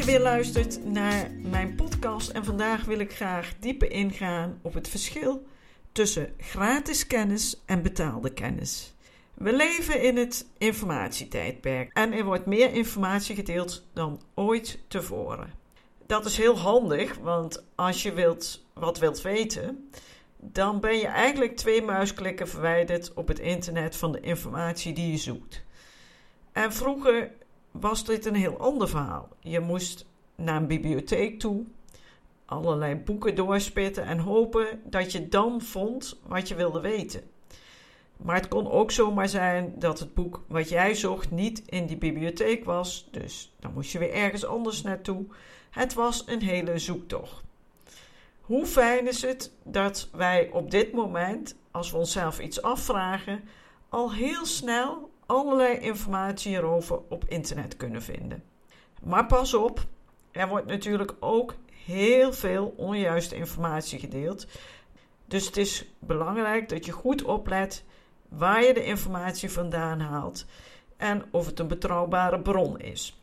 Je weer luistert naar mijn podcast en vandaag wil ik graag dieper ingaan op het verschil tussen gratis kennis en betaalde kennis. We leven in het informatietijdperk en er wordt meer informatie gedeeld dan ooit tevoren. Dat is heel handig, want als je wilt, wat wilt weten, dan ben je eigenlijk twee muisklikken verwijderd op het internet van de informatie die je zoekt. En vroeger was dit een heel ander verhaal. Je moest naar een bibliotheek toe, allerlei boeken doorspitten en hopen dat je dan vond wat je wilde weten. Maar het kon ook zomaar zijn dat het boek wat jij zocht niet in die bibliotheek was, dus dan moest je weer ergens anders naartoe. Het was een hele zoektocht. Hoe fijn is het dat wij op dit moment, als we onszelf iets afvragen, al heel snel allerlei informatie hierover op internet kunnen vinden. Maar pas op, er wordt natuurlijk ook heel veel onjuiste informatie gedeeld. Dus het is belangrijk dat je goed oplet waar je de informatie vandaan haalt en of het een betrouwbare bron is.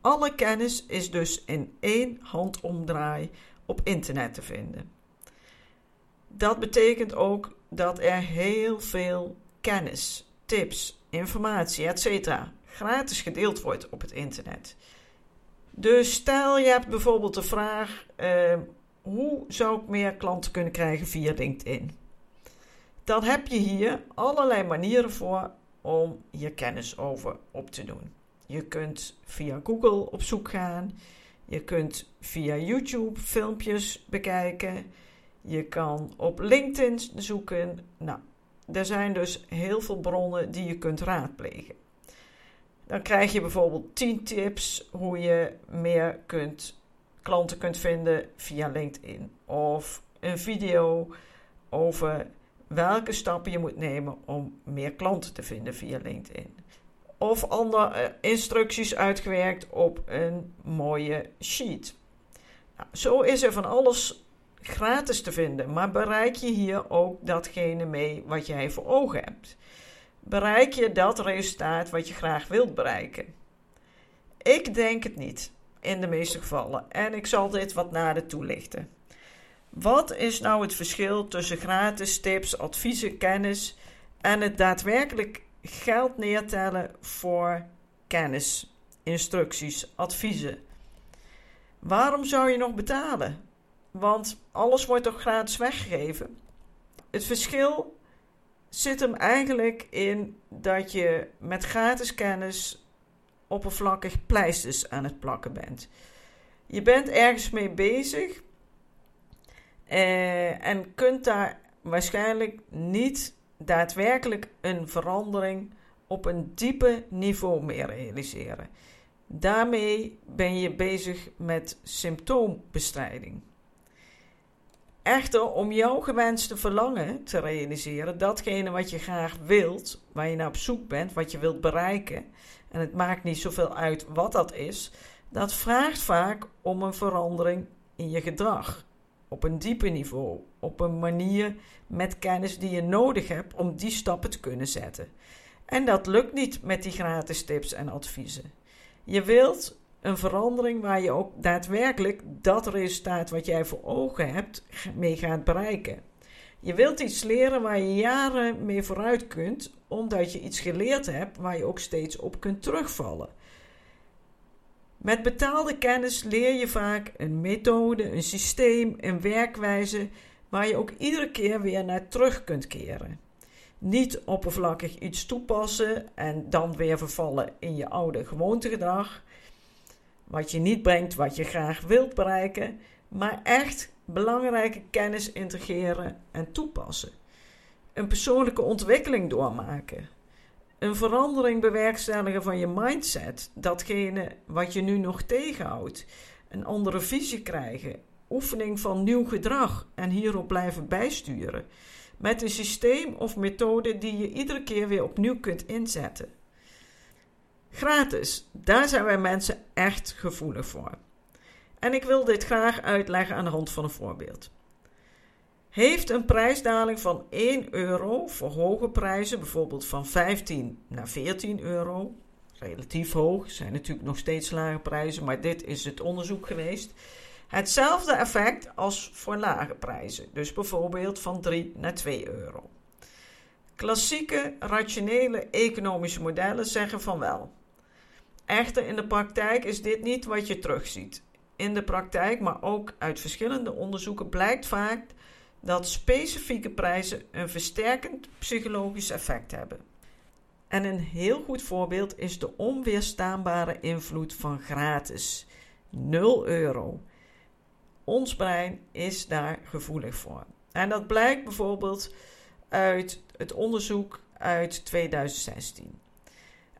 Alle kennis is dus in één handomdraai op internet te vinden. Dat betekent ook dat er heel veel kennis, tips, informatie, etc. gratis gedeeld wordt op het internet. Dus stel je hebt bijvoorbeeld de vraag: uh, hoe zou ik meer klanten kunnen krijgen via LinkedIn? Dan heb je hier allerlei manieren voor om je kennis over op te doen. Je kunt via Google op zoek gaan. Je kunt via YouTube filmpjes bekijken. Je kan op LinkedIn zoeken. Nou, er zijn dus heel veel bronnen die je kunt raadplegen. Dan krijg je bijvoorbeeld 10 tips hoe je meer kunt, klanten kunt vinden via LinkedIn. Of een video over welke stappen je moet nemen om meer klanten te vinden via LinkedIn of andere eh, instructies uitgewerkt op een mooie sheet. Nou, zo is er van alles gratis te vinden, maar bereik je hier ook datgene mee wat jij voor ogen hebt? Bereik je dat resultaat wat je graag wilt bereiken? Ik denk het niet, in de meeste gevallen, en ik zal dit wat nader toelichten. Wat is nou het verschil tussen gratis tips, adviezen, kennis en het daadwerkelijk geld neertellen voor kennis, instructies, adviezen. Waarom zou je nog betalen? Want alles wordt toch gratis weggegeven? Het verschil zit hem eigenlijk in dat je met gratis kennis oppervlakkig pleisters aan het plakken bent. Je bent ergens mee bezig eh, en kunt daar waarschijnlijk niet daadwerkelijk een verandering op een diepe niveau meer realiseren. Daarmee ben je bezig met symptoombestrijding. Echter, om jouw gewenste verlangen te realiseren, datgene wat je graag wilt, waar je naar op zoek bent, wat je wilt bereiken, en het maakt niet zoveel uit wat dat is, dat vraagt vaak om een verandering in je gedrag op een dieper niveau, op een manier met kennis die je nodig hebt om die stappen te kunnen zetten. En dat lukt niet met die gratis tips en adviezen. Je wilt een verandering waar je ook daadwerkelijk dat resultaat wat jij voor ogen hebt mee gaat bereiken. Je wilt iets leren waar je jaren mee vooruit kunt, omdat je iets geleerd hebt waar je ook steeds op kunt terugvallen. Met betaalde kennis leer je vaak een methode, een systeem, een werkwijze waar je ook iedere keer weer naar terug kunt keren. Niet oppervlakkig iets toepassen en dan weer vervallen in je oude gewoontegedrag, wat je niet brengt wat je graag wilt bereiken, maar echt belangrijke kennis integreren en toepassen. een persoonlijke ontwikkeling doormaken. Een verandering bewerkstelligen van je mindset, datgene wat je nu nog tegenhoudt. Een andere visie krijgen, oefening van nieuw gedrag en hierop blijven bijsturen. Met een systeem of methode die je iedere keer weer opnieuw kunt inzetten. Gratis, daar zijn wij mensen echt gevoelig voor. En ik wil dit graag uitleggen aan de hand van een voorbeeld. Heeft een prijsdaling van 1 euro voor hoge prijzen, bijvoorbeeld van 15 naar 14 euro, relatief hoog, zijn natuurlijk nog steeds lage prijzen, maar dit is het onderzoek geweest. Hetzelfde effect als voor lage prijzen, dus bijvoorbeeld van 3 naar 2 euro. Klassieke, rationele economische modellen zeggen van wel. Echter, in de praktijk is dit niet wat je terugziet. In de praktijk, maar ook uit verschillende onderzoeken, blijkt vaak dat specifieke prijzen een versterkend psychologisch effect hebben. En een heel goed voorbeeld is de onweerstaanbare invloed van gratis. 0 euro. Ons brein is daar gevoelig voor. En dat blijkt bijvoorbeeld uit het onderzoek uit 2016.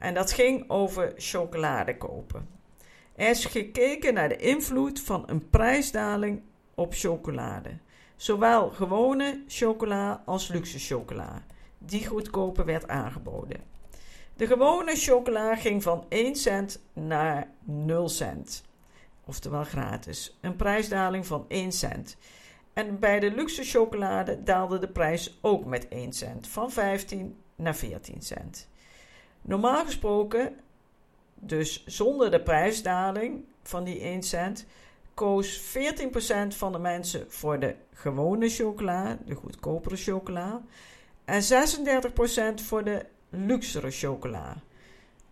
En dat ging over chocolade kopen. Er is gekeken naar de invloed van een prijsdaling op chocolade. Zowel gewone chocola als luxe chocola, die goedkoper werd aangeboden. De gewone chocola ging van 1 cent naar 0 cent, oftewel gratis. Een prijsdaling van 1 cent. En bij de luxe chocolade daalde de prijs ook met 1 cent, van 15 naar 14 cent. Normaal gesproken, dus zonder de prijsdaling van die 1 cent, koos 14% van de mensen voor de gewone chocola, de goedkopere chocola, en 36% voor de luxere chocola.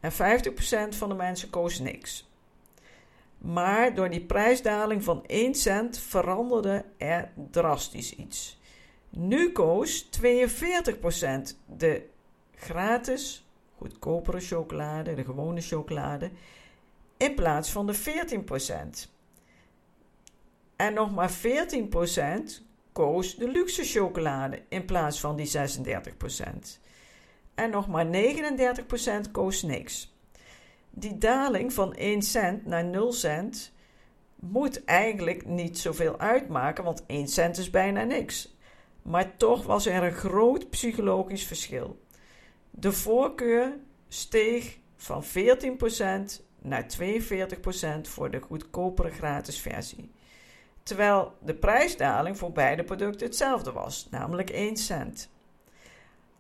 En 50% van de mensen koos niks. Maar door die prijsdaling van 1 cent veranderde er drastisch iets. Nu koos 42% de gratis goedkopere chocolade, de gewone chocolade, in plaats van de 14%. En nog maar 14% koos de luxe chocolade in plaats van die 36%. En nog maar 39% koos niks. Die daling van 1 cent naar 0 cent moet eigenlijk niet zoveel uitmaken, want 1 cent is bijna niks. Maar toch was er een groot psychologisch verschil. De voorkeur steeg van 14% naar 42% voor de goedkopere gratis versie. Terwijl de prijsdaling voor beide producten hetzelfde was, namelijk 1 cent.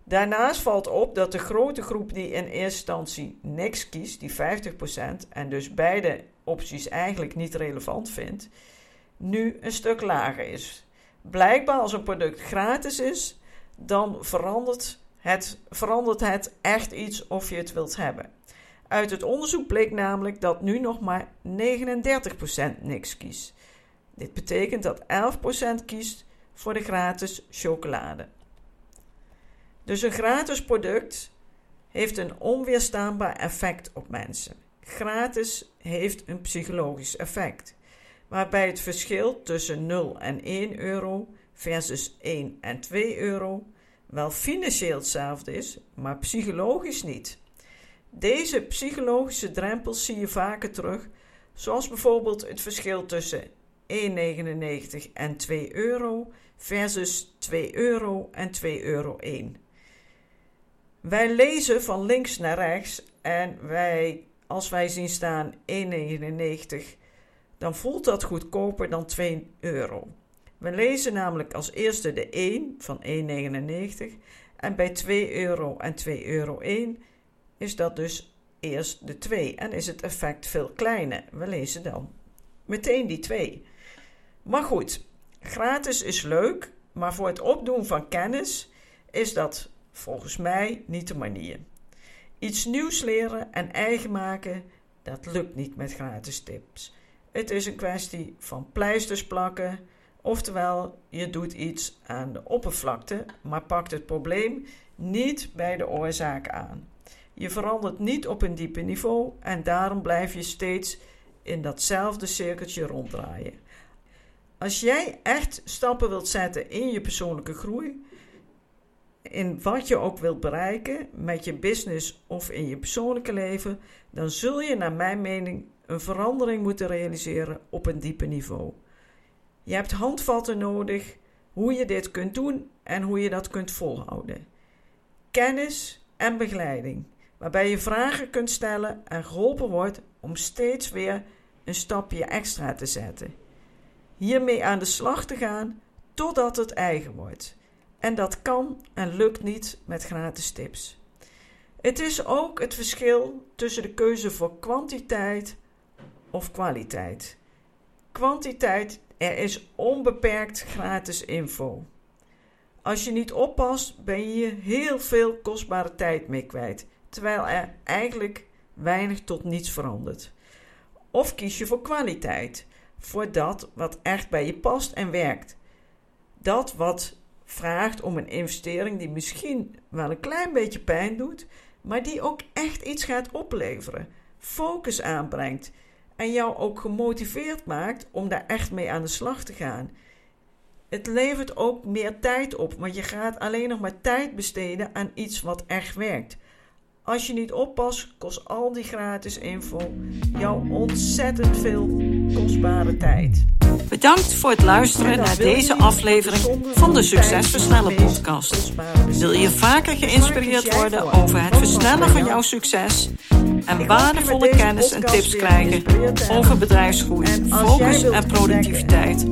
Daarnaast valt op dat de grote groep die in eerste instantie niks kiest, die 50%, en dus beide opties eigenlijk niet relevant vindt, nu een stuk lager is. Blijkbaar als een product gratis is, dan verandert het, verandert het echt iets of je het wilt hebben. Uit het onderzoek bleek namelijk dat nu nog maar 39% niks kiest. Dit betekent dat 11% kiest voor de gratis chocolade. Dus een gratis product heeft een onweerstaanbaar effect op mensen. Gratis heeft een psychologisch effect, waarbij het verschil tussen 0 en 1 euro versus 1 en 2 euro wel financieel hetzelfde is, maar psychologisch niet. Deze psychologische drempels zie je vaker terug, zoals bijvoorbeeld het verschil tussen 1,99 en 2 euro versus 2 euro en 2 euro 1. Wij lezen van links naar rechts en wij, als wij zien staan 1,99, dan voelt dat goedkoper dan 2 euro. We lezen namelijk als eerste de 1 van 1,99 en bij 2 euro en 2 euro 1 is dat dus eerst de 2 en is het effect veel kleiner. We lezen dan meteen die 2. Maar goed, gratis is leuk, maar voor het opdoen van kennis is dat volgens mij niet de manier. Iets nieuws leren en eigen maken, dat lukt niet met gratis tips. Het is een kwestie van pleisters plakken, oftewel je doet iets aan de oppervlakte, maar pakt het probleem niet bij de oorzaak aan. Je verandert niet op een diepe niveau en daarom blijf je steeds in datzelfde cirkeltje ronddraaien. Als jij echt stappen wilt zetten in je persoonlijke groei, in wat je ook wilt bereiken met je business of in je persoonlijke leven, dan zul je naar mijn mening een verandering moeten realiseren op een dieper niveau. Je hebt handvatten nodig hoe je dit kunt doen en hoe je dat kunt volhouden. Kennis en begeleiding, waarbij je vragen kunt stellen en geholpen wordt om steeds weer een stapje extra te zetten. Hiermee aan de slag te gaan totdat het eigen wordt. En dat kan en lukt niet met gratis tips. Het is ook het verschil tussen de keuze voor kwantiteit of kwaliteit. Kwantiteit, er is onbeperkt gratis info. Als je niet oppast, ben je heel veel kostbare tijd mee kwijt, terwijl er eigenlijk weinig tot niets verandert. Of kies je voor kwaliteit, voor dat wat echt bij je past en werkt. Dat wat vraagt om een investering die misschien wel een klein beetje pijn doet, maar die ook echt iets gaat opleveren, focus aanbrengt en jou ook gemotiveerd maakt om daar echt mee aan de slag te gaan. Het levert ook meer tijd op, want je gaat alleen nog maar tijd besteden aan iets wat echt werkt. Als je niet oppast, kost al die gratis info jou ontzettend veel kostbare tijd. Bedankt voor het luisteren naar deze aflevering van de Succesversnellen podcast. Wil je vaker geïnspireerd worden over het versnellen van jouw succes en waardevolle kennis en tips krijgen over bedrijfsgroei, focus en productiviteit,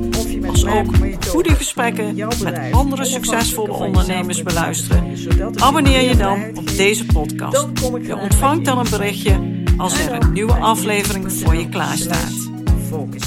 als ook goede gesprekken met andere succesvolle ondernemers beluisteren? Abonneer je dan op deze podcast. Je ontvangt dan een berichtje als er een nieuwe aflevering voor je klaar staat. Focus